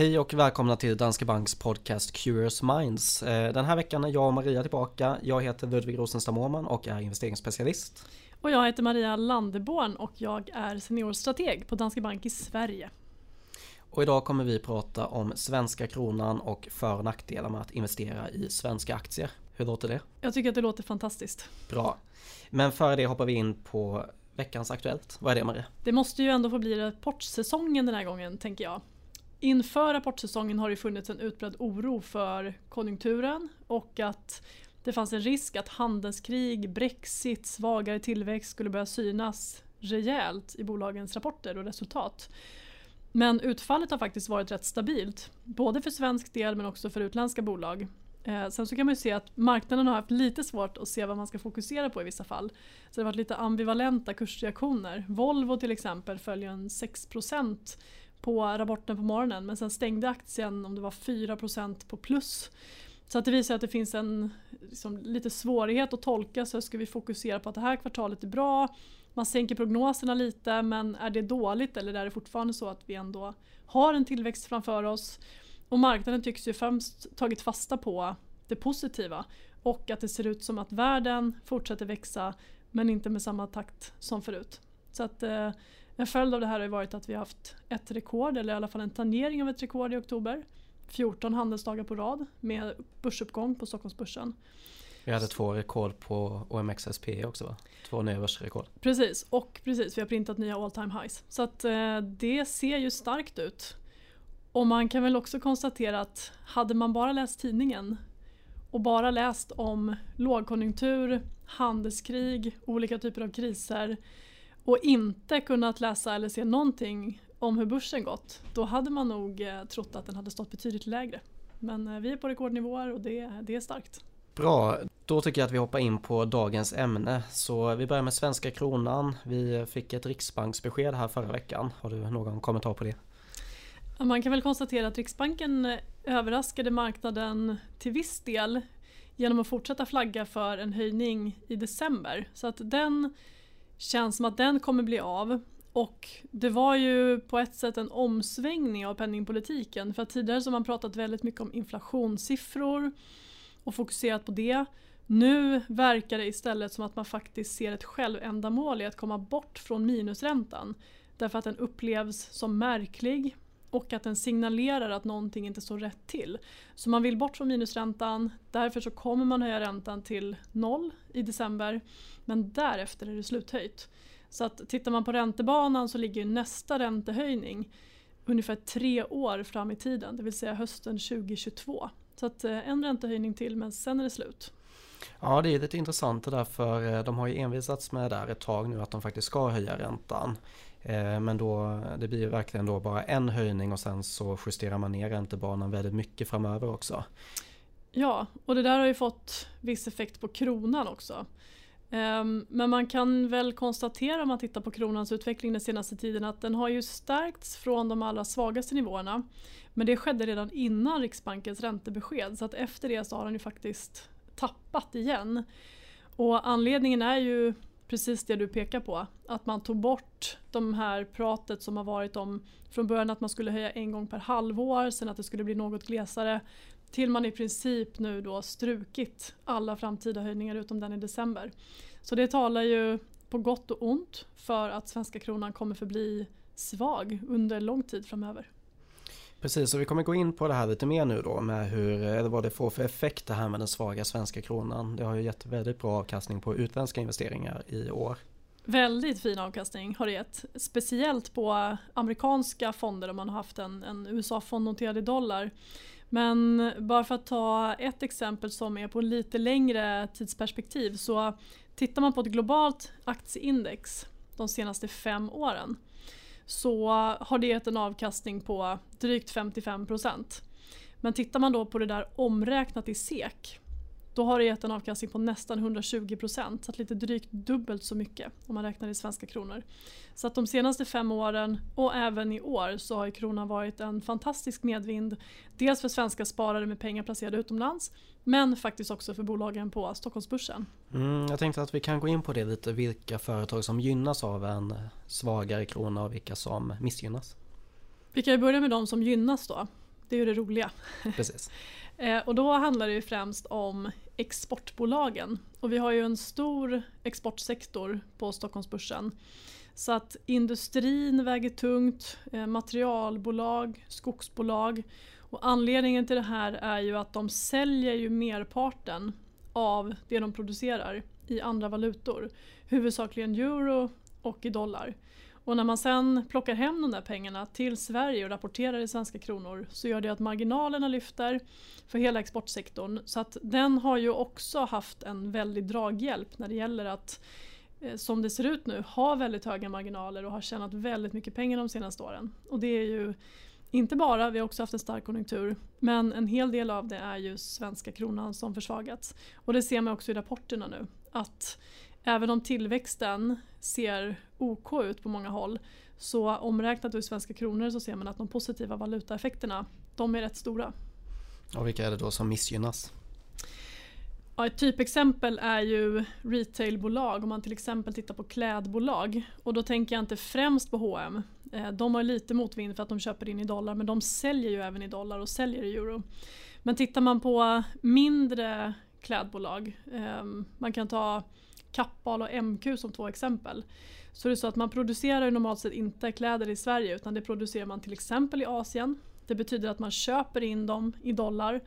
Hej och välkomna till Danske Banks podcast Curious Minds. Eh, den här veckan är jag och Maria tillbaka. Jag heter Ludvig Rosenstam Åhman och är investeringsspecialist. Och jag heter Maria Landeborn och jag är seniorstrateg på Danske Bank i Sverige. Och idag kommer vi prata om svenska kronan och för och nackdelar med att investera i svenska aktier. Hur låter det? Jag tycker att det låter fantastiskt. Bra. Men före det hoppar vi in på veckans Aktuellt. Vad är det Maria? Det måste ju ändå få bli rapportsäsongen den här gången tänker jag. Inför rapportsäsongen har det funnits en utbredd oro för konjunkturen och att det fanns en risk att handelskrig, brexit, svagare tillväxt skulle börja synas rejält i bolagens rapporter och resultat. Men utfallet har faktiskt varit rätt stabilt. Både för svensk del men också för utländska bolag. Eh, sen så kan man ju se att marknaden har haft lite svårt att se vad man ska fokusera på i vissa fall. Så det har varit lite ambivalenta kursreaktioner. Volvo till exempel följer en 6% på rapporten på morgonen men sen stängde aktien om det var 4% på plus. Så att det visar att det finns en liksom, lite svårighet att tolka så ska vi fokusera på att det här kvartalet är bra. Man sänker prognoserna lite men är det dåligt eller är det fortfarande så att vi ändå har en tillväxt framför oss? Och marknaden tycks ju främst tagit fasta på det positiva och att det ser ut som att världen fortsätter växa men inte med samma takt som förut. Så att eh, en följd av det här har varit att vi har haft ett rekord, eller i alla fall en tangering av ett rekord i oktober. 14 handelsdagar på rad med börsuppgång på Stockholmsbörsen. Vi hade två rekord på OMXSP också va? Två nya börsrekord. Precis, och precis, vi har printat nya all time highs. Så att eh, det ser ju starkt ut. Och man kan väl också konstatera att hade man bara läst tidningen och bara läst om lågkonjunktur, handelskrig, olika typer av kriser och inte kunnat läsa eller se någonting om hur börsen gått, då hade man nog eh, trott att den hade stått betydligt lägre. Men eh, vi är på rekordnivåer och det, det är starkt. Bra, då tycker jag att vi hoppar in på dagens ämne. Så vi börjar med svenska kronan. Vi fick ett riksbanksbesked här förra veckan. Har du någon kommentar på det? Man kan väl konstatera att Riksbanken eh, överraskade marknaden till viss del genom att fortsätta flagga för en höjning i december. Så att den känns som att den kommer bli av. Och det var ju på ett sätt en omsvängning av penningpolitiken. För att tidigare så har man pratat väldigt mycket om inflationssiffror och fokuserat på det. Nu verkar det istället som att man faktiskt ser ett självändamål i att komma bort från minusräntan. Därför att den upplevs som märklig och att den signalerar att någonting inte står rätt till. Så man vill bort från minusräntan, därför så kommer man höja räntan till noll i december. Men därefter är det sluthöjt. Så att tittar man på räntebanan så ligger nästa räntehöjning ungefär tre år fram i tiden, det vill säga hösten 2022. Så att eh, en räntehöjning till men sen är det slut. Ja det är lite intressant det där för eh, de har ju envisats med det där ett tag nu att de faktiskt ska höja räntan. Eh, men då, det blir ju verkligen då bara en höjning och sen så justerar man ner räntebanan väldigt mycket framöver också. Ja, och det där har ju fått viss effekt på kronan också. Ehm, men man kan väl konstatera om man tittar på kronans utveckling den senaste tiden att den har ju stärkts från de allra svagaste nivåerna. Men det skedde redan innan Riksbankens räntebesked så att efter det så har den ju faktiskt tappat igen. Och anledningen är ju precis det du pekar på. Att man tog bort de här pratet som har varit om från början att man skulle höja en gång per halvår, sen att det skulle bli något glesare. Till man i princip nu då strukit alla framtida höjningar utom den i december. Så det talar ju på gott och ont för att svenska kronan kommer förbli svag under lång tid framöver. Precis, och vi kommer gå in på det här lite mer nu då med hur, eller vad det får för effekt det här med den svaga svenska kronan. Det har ju gett väldigt bra avkastning på utländska investeringar i år. Väldigt fin avkastning har det gett. Speciellt på amerikanska fonder om man har haft en, en USA-fond noterad i dollar. Men bara för att ta ett exempel som är på lite längre tidsperspektiv så tittar man på ett globalt aktieindex de senaste fem åren så har det gett en avkastning på drygt 55% Men tittar man då på det där omräknat i SEK då har det gett en avkastning på nästan 120 procent, så att lite drygt dubbelt så mycket om man räknar i svenska kronor. Så att de senaste fem åren och även i år så har kronan varit en fantastisk medvind. Dels för svenska sparare med pengar placerade utomlands men faktiskt också för bolagen på Stockholmsbörsen. Mm, jag tänkte att vi kan gå in på det lite, vilka företag som gynnas av en svagare krona och vilka som missgynnas. Vi kan börja med de som gynnas då. Det är ju det roliga. Precis. Eh, och då handlar det ju främst om exportbolagen. Och vi har ju en stor exportsektor på Stockholmsbörsen. Så att industrin väger tungt, eh, materialbolag, skogsbolag. Och anledningen till det här är ju att de säljer ju merparten av det de producerar i andra valutor. Huvudsakligen euro och i dollar. Och när man sen plockar hem de där pengarna till Sverige och rapporterar i svenska kronor så gör det att marginalerna lyfter för hela exportsektorn. Så att den har ju också haft en väldig draghjälp när det gäller att eh, som det ser ut nu ha väldigt höga marginaler och har tjänat väldigt mycket pengar de senaste åren. Och det är ju inte bara, vi har också haft en stark konjunktur, men en hel del av det är ju svenska kronan som försvagats. Och det ser man också i rapporterna nu, att även om tillväxten ser OK ut på många håll så omräknat i svenska kronor så ser man att de positiva valutaeffekterna de är rätt stora. Och vilka är det då som missgynnas? Ja, ett typexempel är ju retailbolag om man till exempel tittar på klädbolag. Och då tänker jag inte främst på H&M. De har lite motvind för att de köper in i dollar men de säljer ju även i dollar och säljer i euro. Men tittar man på mindre klädbolag, ehm, man kan ta Kappahl och MQ som två exempel. Så det är så att man producerar normalt sett inte kläder i Sverige utan det producerar man till exempel i Asien. Det betyder att man köper in dem i dollar.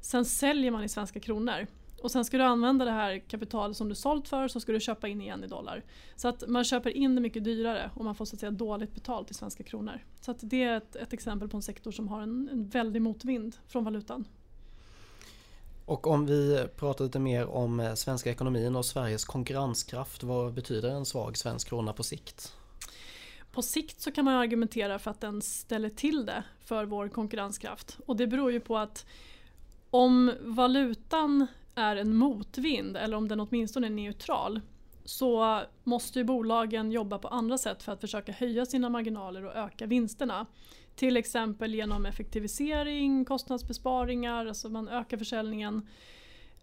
Sen säljer man i svenska kronor. Och sen ska du använda det här kapitalet som du sålt för så ska du köpa in igen i dollar. Så att man köper in det mycket dyrare och man får så att säga dåligt betalt i svenska kronor. Så att det är ett, ett exempel på en sektor som har en, en väldig motvind från valutan. Och om vi pratar lite mer om eh, svenska ekonomin och Sveriges konkurrenskraft. Vad betyder en svag svensk krona på sikt? På sikt så kan man argumentera för att den ställer till det för vår konkurrenskraft. Och det beror ju på att om valutan är en motvind eller om den åtminstone är neutral så måste ju bolagen jobba på andra sätt för att försöka höja sina marginaler och öka vinsterna. Till exempel genom effektivisering, kostnadsbesparingar, alltså man ökar försäljningen.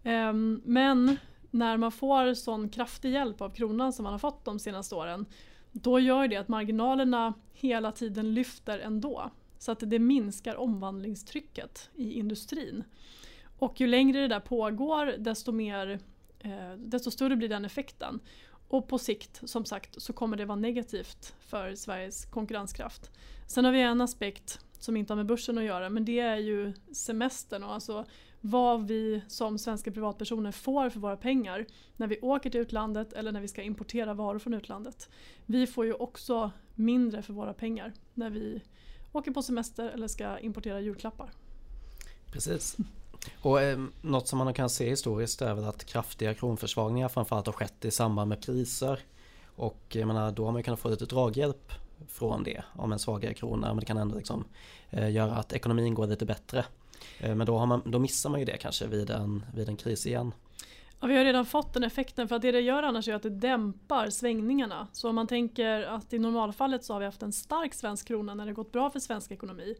Ehm, men när man får sån kraftig hjälp av kronan som man har fått de senaste åren då gör det att marginalerna hela tiden lyfter ändå. Så att det minskar omvandlingstrycket i industrin. Och ju längre det där pågår desto, mer, eh, desto större blir den effekten. Och på sikt som sagt så kommer det vara negativt för Sveriges konkurrenskraft. Sen har vi en aspekt som inte har med börsen att göra men det är ju semestern och alltså vad vi som svenska privatpersoner får för våra pengar när vi åker till utlandet eller när vi ska importera varor från utlandet. Vi får ju också mindre för våra pengar när vi åker på semester eller ska importera julklappar. Precis. Och eh, något som man kan se historiskt är väl att kraftiga kronförsvagningar framförallt har skett i samband med priser. Och jag menar, då har man kunnat få lite draghjälp från det om en svagare krona. Men det kan ändå liksom, eh, göra att ekonomin går lite bättre. Eh, men då, har man, då missar man ju det kanske vid en, vid en kris igen. Ja, vi har redan fått den effekten för att det det gör annars är att det dämpar svängningarna. Så om man tänker att i normalfallet så har vi haft en stark svensk krona när det gått bra för svensk ekonomi.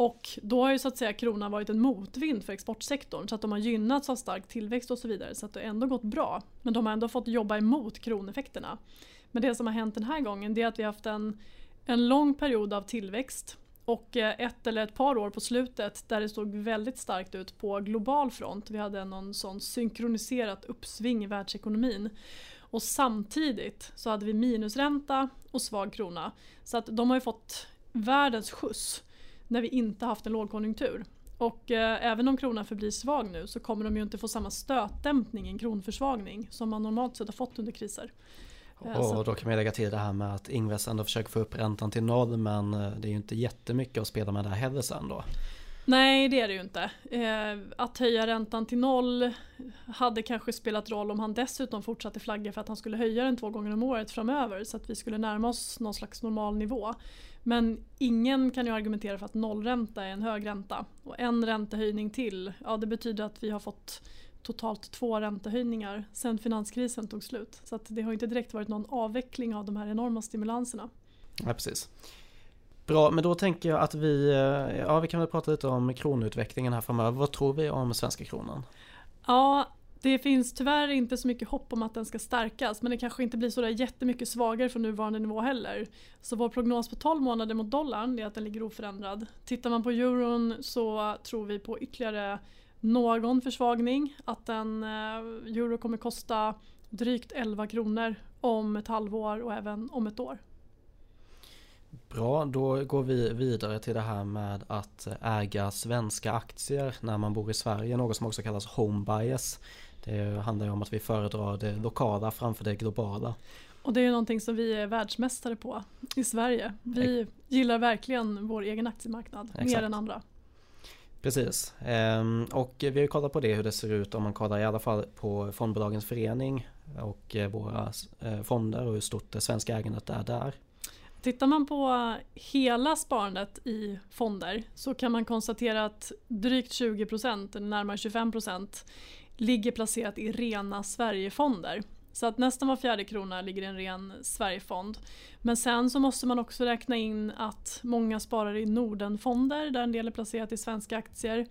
Och då har ju så att säga kronan varit en motvind för exportsektorn så att de har gynnats av stark tillväxt och så vidare så att det ändå gått bra. Men de har ändå fått jobba emot kroneffekterna. Men det som har hänt den här gången det är att vi har haft en, en lång period av tillväxt och eh, ett eller ett par år på slutet där det såg väldigt starkt ut på global front. Vi hade någon sån synkroniserat uppsving i världsekonomin. Och samtidigt så hade vi minusränta och svag krona. Så att de har ju fått världens skjuts när vi inte haft en lågkonjunktur. Och eh, även om kronan förblir svag nu så kommer de ju inte få samma stötdämpning, en kronförsvagning, som man normalt sett har fått under kriser. Och då kan man lägga till det här med att Ingves ändå försöker få upp räntan till noll men eh, det är ju inte jättemycket att spela med där heller sen då. Nej det är det ju inte. Eh, att höja räntan till noll hade kanske spelat roll om han dessutom fortsatte flagga för att han skulle höja den två gånger om året framöver så att vi skulle närma oss någon slags normal nivå. Men ingen kan ju argumentera för att nollränta är en hög ränta. Och en räntehöjning till, ja det betyder att vi har fått totalt två räntehöjningar sedan finanskrisen tog slut. Så det har inte direkt varit någon avveckling av de här enorma stimulanserna. Ja, precis. Bra, men då tänker jag att vi, eh, ja, vi kan väl prata lite om kronutvecklingen här framöver. Vad tror vi om svenska kronan? Ja, Det finns tyvärr inte så mycket hopp om att den ska stärkas men det kanske inte blir så där jättemycket svagare från nuvarande nivå heller. Så vår prognos på 12 månader mot dollarn är att den ligger oförändrad. Tittar man på euron så tror vi på ytterligare någon försvagning. Att en eh, euro kommer kosta drygt 11 kronor om ett halvår och även om ett år. Bra, då går vi vidare till det här med att äga svenska aktier när man bor i Sverige, något som också kallas home bias. Det handlar ju om att vi föredrar det lokala framför det globala. Och det är ju någonting som vi är världsmästare på i Sverige. Vi gillar verkligen vår egen aktiemarknad Exakt. mer än andra. Precis, ehm, och vi har ju kollat på det hur det ser ut om man kollar i alla fall på fondbolagens förening och eh, våra eh, fonder och hur stort det svenska ägandet är där. Tittar man på hela sparandet i fonder så kan man konstatera att drygt 20%, närmare 25% ligger placerat i rena Sverigefonder. Så att nästan var fjärde krona ligger i en ren Sverigefond. Men sen så måste man också räkna in att många sparar i Nordenfonder där en del är placerat i svenska aktier.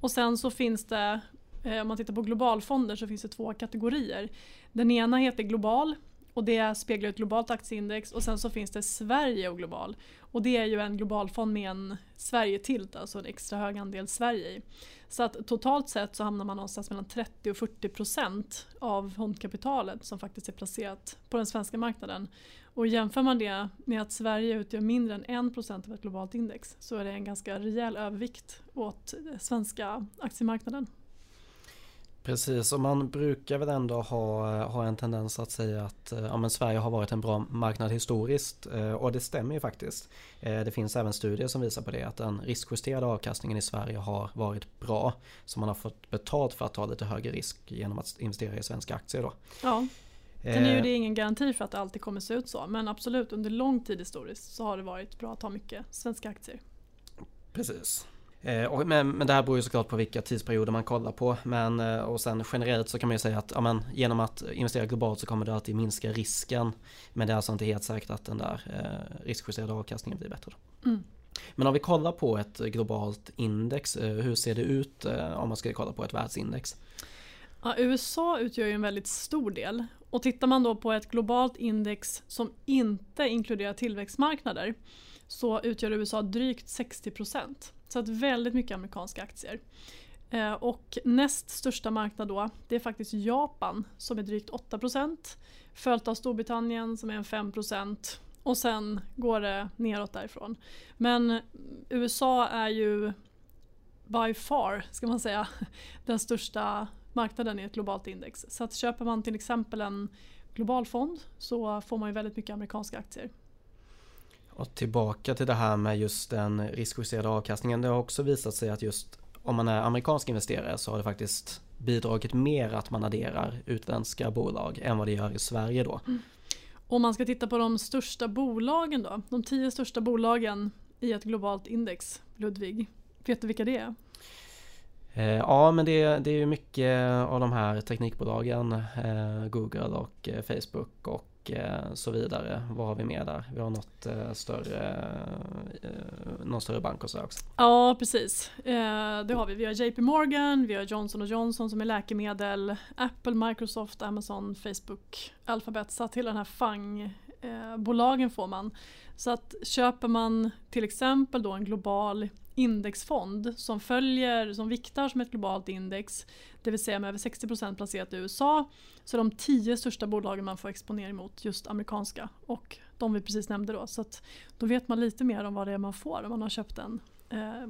Och sen så finns det, eh, om man tittar på globalfonder så finns det två kategorier. Den ena heter global och det speglar ett globalt aktieindex och sen så finns det Sverige och global. Och det är ju en globalfond med en Sverige-tilt, alltså en extra hög andel Sverige i. Så att totalt sett så hamnar man någonstans mellan 30 och 40 procent av fondkapitalet som faktiskt är placerat på den svenska marknaden. Och jämför man det med att Sverige utgör mindre än 1 procent av ett globalt index så är det en ganska rejäl övervikt åt svenska aktiemarknaden. Precis, och man brukar väl ändå ha, ha en tendens att säga att ja, men Sverige har varit en bra marknad historiskt eh, och det stämmer ju faktiskt. Eh, det finns även studier som visar på det att den riskjusterade avkastningen i Sverige har varit bra. Så man har fått betalt för att ta lite högre risk genom att investera i svenska aktier. Då. Ja. Sen är ju eh. det ingen garanti för att det alltid kommer se ut så men absolut under lång tid historiskt så har det varit bra att ha mycket svenska aktier. Precis. Eh, och, men, men det här beror ju såklart på vilka tidsperioder man kollar på. Men, eh, och sen generellt så kan man ju säga att ja, men, genom att investera globalt så kommer det alltid minska risken. Men det är alltså inte helt säkert att den där eh, riskjusterade avkastningen blir bättre. Mm. Men om vi kollar på ett globalt index, eh, hur ser det ut om man ska kolla på ett världsindex? Ja, USA utgör ju en väldigt stor del. Och tittar man då på ett globalt index som inte inkluderar tillväxtmarknader så utgör USA drygt 60 procent. Så att väldigt mycket amerikanska aktier. Eh, och näst största marknad då, det är faktiskt Japan som är drygt 8%. Följt av Storbritannien som är en 5% och sen går det neråt därifrån. Men USA är ju by far, ska man säga, den största marknaden i ett globalt index. Så att köper man till exempel en global fond så får man ju väldigt mycket amerikanska aktier. Och tillbaka till det här med just den riskjusterade avkastningen. Det har också visat sig att just om man är amerikansk investerare så har det faktiskt bidragit mer att man adderar utländska bolag än vad det gör i Sverige då. Mm. Om man ska titta på de största bolagen då, de tio största bolagen i ett globalt index, Ludvig, vet du vilka det är? Eh, ja men det, det är ju mycket av de här teknikbolagen, eh, Google och eh, Facebook och Eh, så vidare. Vad har vi mer där? Vi har något eh, större, eh, någon större bank och sådär också. Ja precis, det har vi. Vi har JP Morgan, vi har Johnson Johnson som är läkemedel, Apple, Microsoft, Amazon, Facebook, Alphabet. Så att hela den här FANG-bolagen får man. Så att köper man till exempel då en global indexfond som följer, som viktar som ett globalt index, det vill säga med över 60% placerat i USA, så är de tio största bolagen man får exponering mot just amerikanska och de vi precis nämnde då. Så att då vet man lite mer om vad det är man får om man har köpt en eh,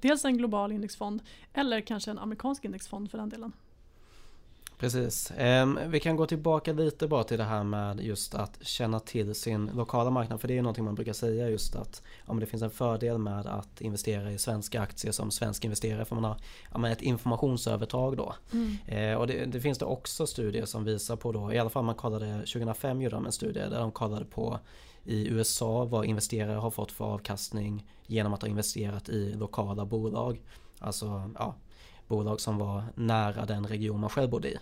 dels en global indexfond eller kanske en amerikansk indexfond för den delen. Precis. Ehm, vi kan gå tillbaka lite bara till det här med just att känna till sin lokala marknad. För det är någonting man brukar säga just att om det finns en fördel med att investera i svenska aktier som svensk investerare. För man har ja, ett informationsövertag då. Mm. Ehm, och det, det, finns det också studier som visar på då. I alla fall man kollade 2005 gjorde de en studie där de kollade på i USA vad investerare har fått för avkastning genom att ha investerat i lokala bolag. Alltså ja, bolag som var nära den region man själv bodde i.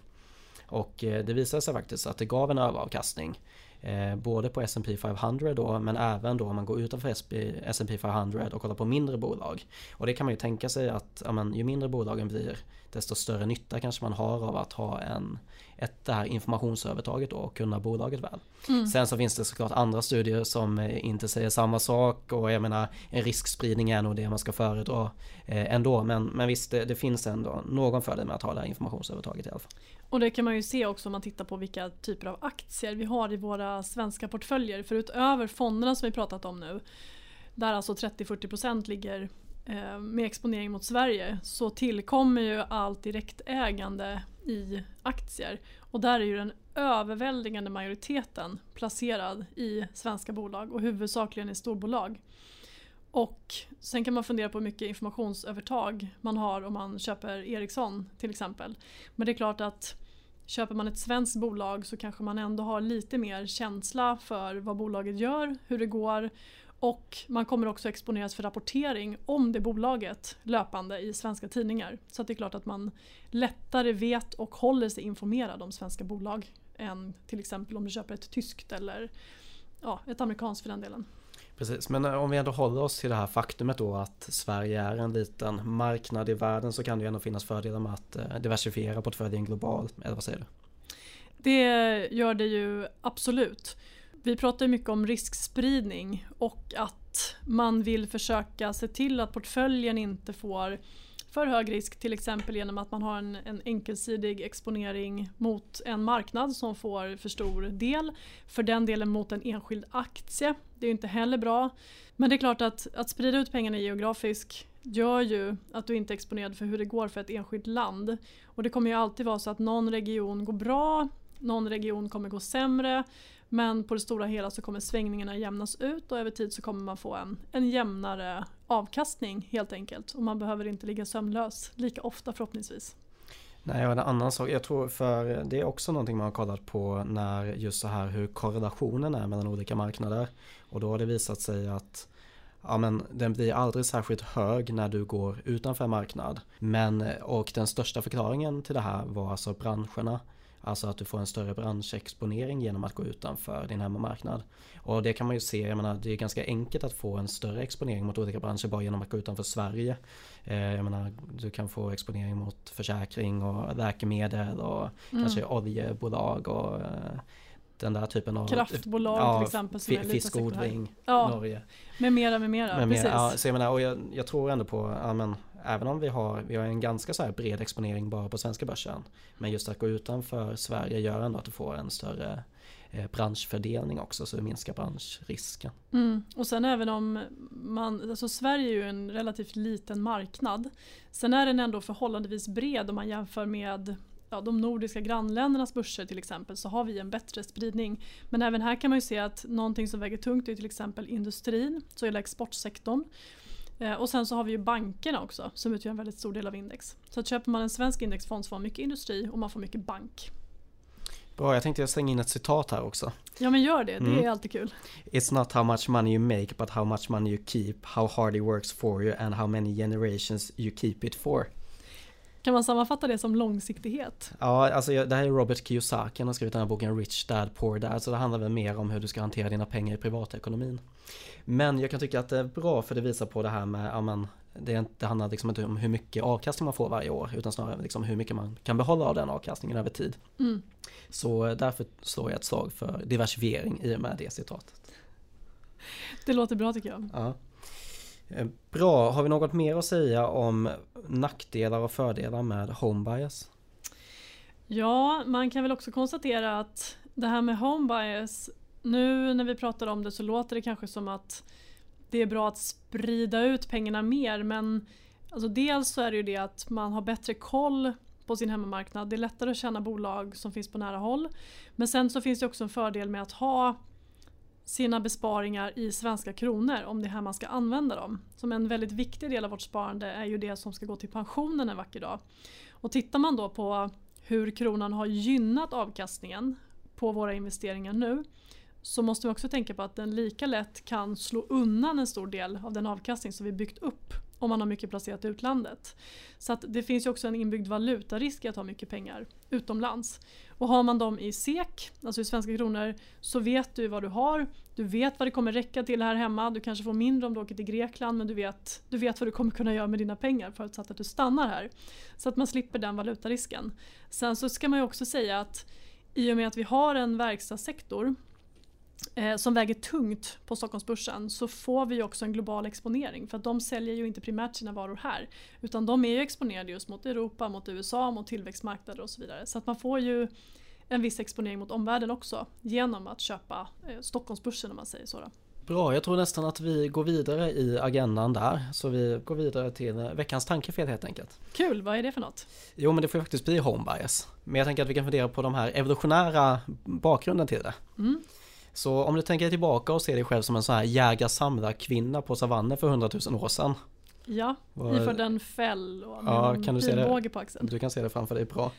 Och eh, det visade sig faktiskt att det gav en överavkastning. Eh, både på S&P 500 då men även då om man går utanför S&P 500 och kollar på mindre bolag. Och det kan man ju tänka sig att ja, men, ju mindre bolagen blir desto större nytta kanske man har av att ha en, ett, det här informationsövertaget då och kunna bolaget väl. Mm. Sen så finns det såklart andra studier som eh, inte säger samma sak och jag menar en riskspridning är nog det man ska föredra eh, ändå men, men visst det, det finns ändå någon fördel med att ha det här informationsövertaget i alla fall. Och det kan man ju se också om man tittar på vilka typer av aktier vi har i våra svenska portföljer. För utöver fonderna som vi pratat om nu, där alltså 30-40% ligger eh, med exponering mot Sverige, så tillkommer ju allt direktägande i aktier. Och där är ju den överväldigande majoriteten placerad i svenska bolag och huvudsakligen i storbolag. Och sen kan man fundera på hur mycket informationsövertag man har om man köper Ericsson till exempel. Men det är klart att köper man ett svenskt bolag så kanske man ändå har lite mer känsla för vad bolaget gör, hur det går och man kommer också exponeras för rapportering om det bolaget löpande i svenska tidningar. Så det är klart att man lättare vet och håller sig informerad om svenska bolag än till exempel om du köper ett tyskt eller ja, ett amerikanskt för den delen. Precis, men eh, om vi ändå håller oss till det här faktumet då att Sverige är en liten marknad i världen så kan det ju ändå finnas fördelar med att eh, diversifiera portföljen globalt, eller vad säger du? Det gör det ju absolut. Vi pratar mycket om riskspridning och att man vill försöka se till att portföljen inte får för hög risk till exempel genom att man har en, en enkelsidig exponering mot en marknad som får för stor del. För den delen mot en enskild aktie. Det är ju inte heller bra. Men det är klart att, att sprida ut pengarna geografiskt gör ju att du inte är exponerad för hur det går för ett enskilt land. Och det kommer ju alltid vara så att någon region går bra, någon region kommer gå sämre. Men på det stora hela så kommer svängningarna jämnas ut och över tid så kommer man få en, en jämnare avkastning helt enkelt. Och man behöver inte ligga sömnlös lika ofta förhoppningsvis. Nej, och en annan sak, jag tror för det är också någonting man har kollat på när just så här hur korrelationen är mellan olika marknader. Och då har det visat sig att ja, men den blir aldrig särskilt hög när du går utanför marknad. Men, och den största förklaringen till det här var alltså branscherna. Alltså att du får en större branschexponering genom att gå utanför din hemmamarknad. Och det kan man ju se, jag menar det är ganska enkelt att få en större exponering mot olika branscher bara genom att gå utanför Sverige. Eh, jag menar du kan få exponering mot försäkring och läkemedel och mm. kanske oljebolag och eh, den där typen av Kraftbolag ja, till exempel som är Fiskodling, ja, Norge. Med mera, med mera. Med mera ja, så jag menar, och jag, jag tror ändå på, ja, men, även om vi har, vi har en ganska så här bred exponering bara på svenska börsen. Men just att gå utanför Sverige gör ändå att du får en större eh, branschfördelning också så det minskar branschrisken. Mm. Och sen även om man, alltså Sverige är ju en relativt liten marknad. Sen är den ändå förhållandevis bred om man jämför med ja, de nordiska grannländernas börser till exempel så har vi en bättre spridning. Men även här kan man ju se att någonting som väger tungt är till exempel industrin, så hela exportsektorn. Eh, och sen så har vi ju bankerna också som utgör en väldigt stor del av index. Så att köper man en svensk indexfond så får man mycket industri och man får mycket bank. Bra, jag tänkte jag slänga in ett citat här också. Ja men gör det, det mm. är alltid kul. It's not how much money you make but how much money you keep, how hard it works for you and how many generations you keep it for. Kan man sammanfatta det som långsiktighet? Ja, alltså det här är Robert Kiyosaki, han har skrivit den här boken Rich Dad Poor Dad, så det handlar väl mer om hur du ska hantera dina pengar i privatekonomin. Men jag kan tycka att det är bra för det visar på det här med, ja men, det, det handlar liksom inte om hur mycket avkastning man får varje år utan snarare liksom hur mycket man kan behålla av den avkastningen över tid. Mm. Så därför slår jag ett slag för diversifiering i och med det citatet. Det låter bra tycker jag. Ja. Eh, bra, har vi något mer att säga om nackdelar och fördelar med home bias? Ja, man kan väl också konstatera att det här med home bias, nu när vi pratar om det så låter det kanske som att det är bra att sprida ut pengarna mer men alltså dels så är det ju det att man har bättre koll på sin hemmamarknad. Det är lättare att känna bolag som finns på nära håll. Men sen så finns det också en fördel med att ha sina besparingar i svenska kronor om det är här man ska använda dem. Som en väldigt viktig del av vårt sparande är ju det som ska gå till pensionen en vacker dag. Och tittar man då på hur kronan har gynnat avkastningen på våra investeringar nu så måste vi också tänka på att den lika lätt kan slå undan en stor del av den avkastning som vi byggt upp om man har mycket placerat i utlandet. Så att det finns ju också en inbyggd valutarisk i att ha mycket pengar utomlands. Och har man dem i SEK, alltså i svenska kronor, så vet du vad du har. Du vet vad det kommer räcka till här hemma. Du kanske får mindre om du åker till Grekland men du vet, du vet vad du kommer kunna göra med dina pengar förutsatt att du stannar här. Så att man slipper den valutarisken. Sen så ska man ju också säga att i och med att vi har en verkstadssektor som väger tungt på Stockholmsbörsen så får vi också en global exponering för att de säljer ju inte primärt sina varor här utan de är ju exponerade just mot Europa, mot USA, mot tillväxtmarknader och så vidare. Så att man får ju en viss exponering mot omvärlden också genom att köpa eh, Stockholmsbörsen om man säger så. Då. Bra, jag tror nästan att vi går vidare i agendan där. Så vi går vidare till veckans tankefel helt enkelt. Kul, vad är det för något? Jo men det får faktiskt bli home bias. Men jag tänker att vi kan fundera på de här evolutionära bakgrunden till det. Mm. Så om du tänker tillbaka och ser dig själv som en sån här jägar-samlar-kvinna på savannen för hundratusen år sedan. Ja, var... iförd en fäll och med ja, kan du se det? på axeln. Du kan se det framför dig bra.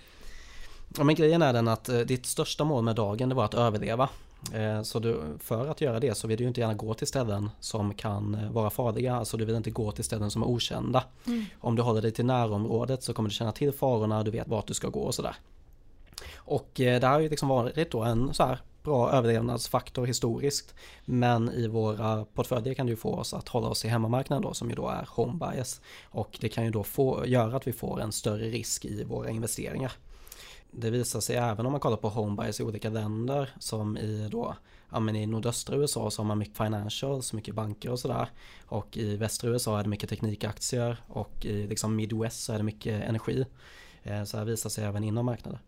Ja, men grejen är den att eh, ditt största mål med dagen det var att överleva. Eh, så du, för att göra det så vill du inte gärna gå till ställen som kan eh, vara farliga. Alltså du vill inte gå till ställen som är okända. Mm. Om du håller dig till närområdet så kommer du känna till farorna, du vet vart du ska gå och sådär. Och det har ju liksom varit då en så här bra överlevnadsfaktor historiskt. Men i våra portföljer kan det ju få oss att hålla oss i hemmamarknaden då som ju då är home bias. Och det kan ju då få, göra att vi får en större risk i våra investeringar. Det visar sig även om man kollar på home bias i olika länder som i då ja, men i nordöstra USA så har man mycket financials, mycket banker och sådär. Och i västra USA är det mycket teknikaktier och i liksom Midwest så är det mycket energi. Eh, så här visar sig även inom marknader.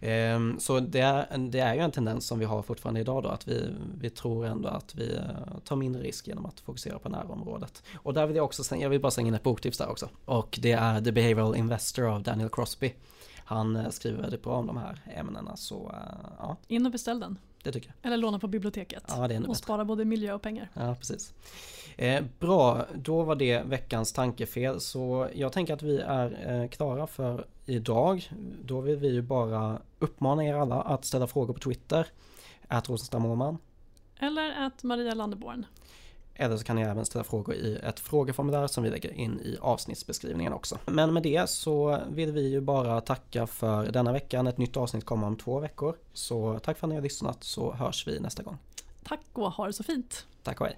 Ehm, så det är, det är ju en tendens som vi har fortfarande idag då att vi, vi tror ändå att vi eh, tar mindre risk genom att fokusera på närområdet. Och där vill jag också, jag vill bara slänga in ett boktips där också. Och det är The Behavioral Investor av Daniel Crosby. Han eh, skriver väldigt bra om de här ämnena så ja. In och beställ den. Det tycker jag. Eller låna på biblioteket. Ja, det är och bättre. spara både miljö och pengar. Ja, precis. Eh, bra, då var det veckans tankefel. Så jag tänker att vi är eh, klara för idag. Då vill vi ju bara uppmana er alla att ställa frågor på Twitter. Att Rosenstam Eller att Maria Landeborn. Eller så kan ni även ställa frågor i ett frågeformulär som vi lägger in i avsnittsbeskrivningen också. Men med det så vill vi ju bara tacka för denna veckan. Ett nytt avsnitt kommer om två veckor. Så tack för att ni har lyssnat så hörs vi nästa gång. Tack och ha det så fint. Tack och hej.